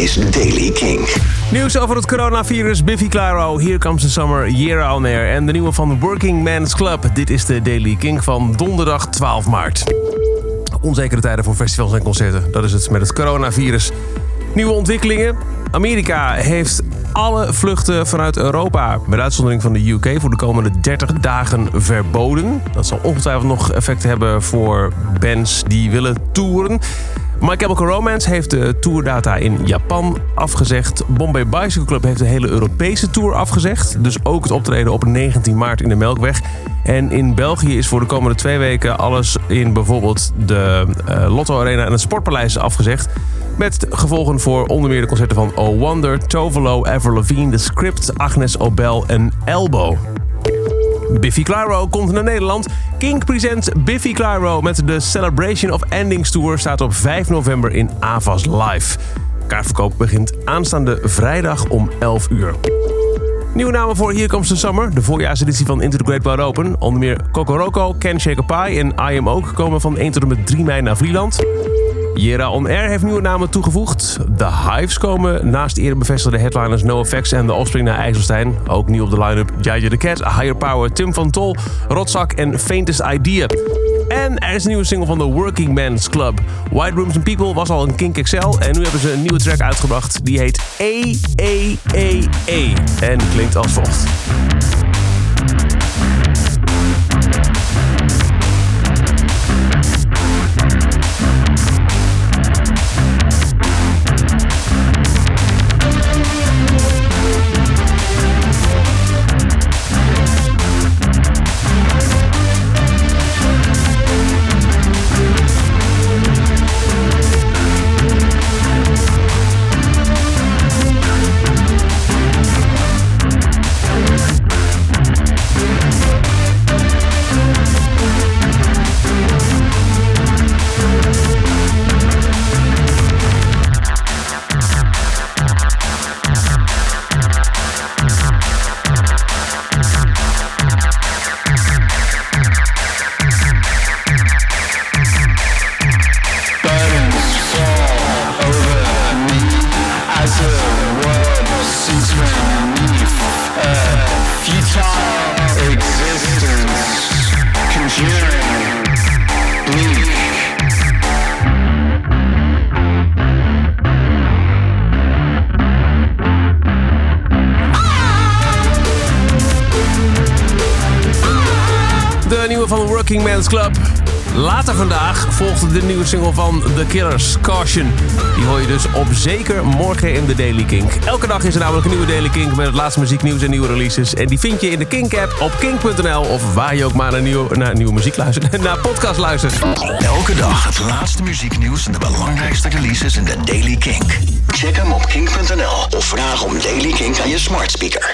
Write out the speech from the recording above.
is Daily King. Nieuws over het coronavirus, Biffy Claro, Here Comes the Summer, Year on Air... en de nieuwe van Working Man's Club. Dit is de Daily King van donderdag 12 maart. Onzekere tijden voor festivals en concerten. Dat is het met het coronavirus. Nieuwe ontwikkelingen. Amerika heeft alle vluchten vanuit Europa, met uitzondering van de UK, voor de komende 30 dagen verboden. Dat zal ongetwijfeld nog effect hebben voor bands die willen toeren. My Chemical Romance heeft de tourdata in Japan afgezegd. Bombay Bicycle Club heeft de hele Europese tour afgezegd. Dus ook het optreden op 19 maart in de Melkweg. En in België is voor de komende twee weken alles in bijvoorbeeld de uh, Lotto Arena en het Sportpaleis afgezegd. Met gevolgen voor onder meer de concerten van Oh Wonder, Tovolo, Ever Levine, The Script, Agnes Obel en Elbow. Biffy Clyro komt naar Nederland. King presents Biffy Clyro met de Celebration of Endings Tour staat op 5 november in Avas Live. Kaartverkoop begint aanstaande vrijdag om 11 uur. Nieuwe namen voor Hier Comes the Summer, de voorjaarseditie van Into the Great Wide Open. Onder meer Kokoroko, Ken Shake Pie en I Am Ook komen van 1 tot en met 3 mei naar Vlieland. Jera On Air heeft nieuwe namen toegevoegd. De Hives komen naast eerder bevestigde headliners No Effects en The Offspring naar IJsselstein. Ook nieuw op de line-up Jaja the Cat, Higher Power, Tim van Tol, Rotzak en Faintest Idea. En er is een nieuwe single van de Working Men's Club. White Rooms and People was al een Kink XL en nu hebben ze een nieuwe track uitgebracht. Die heet E en klinkt als volgt. Van Working Men's Club. Later vandaag volgt de nieuwe single van The Killers, Caution. Die hoor je dus op zeker morgen in de Daily Kink. Elke dag is er namelijk een nieuwe Daily Kink met het laatste muzieknieuws en nieuwe releases. En die vind je in de Kink-app op kink.nl of waar je ook maar naar, nieuw, naar nieuwe muziek luistert naar podcast luistert. Elke dag het laatste muzieknieuws en de belangrijkste releases in de Daily Kink. Check hem op kink.nl of vraag om Daily Kink aan je smart speaker.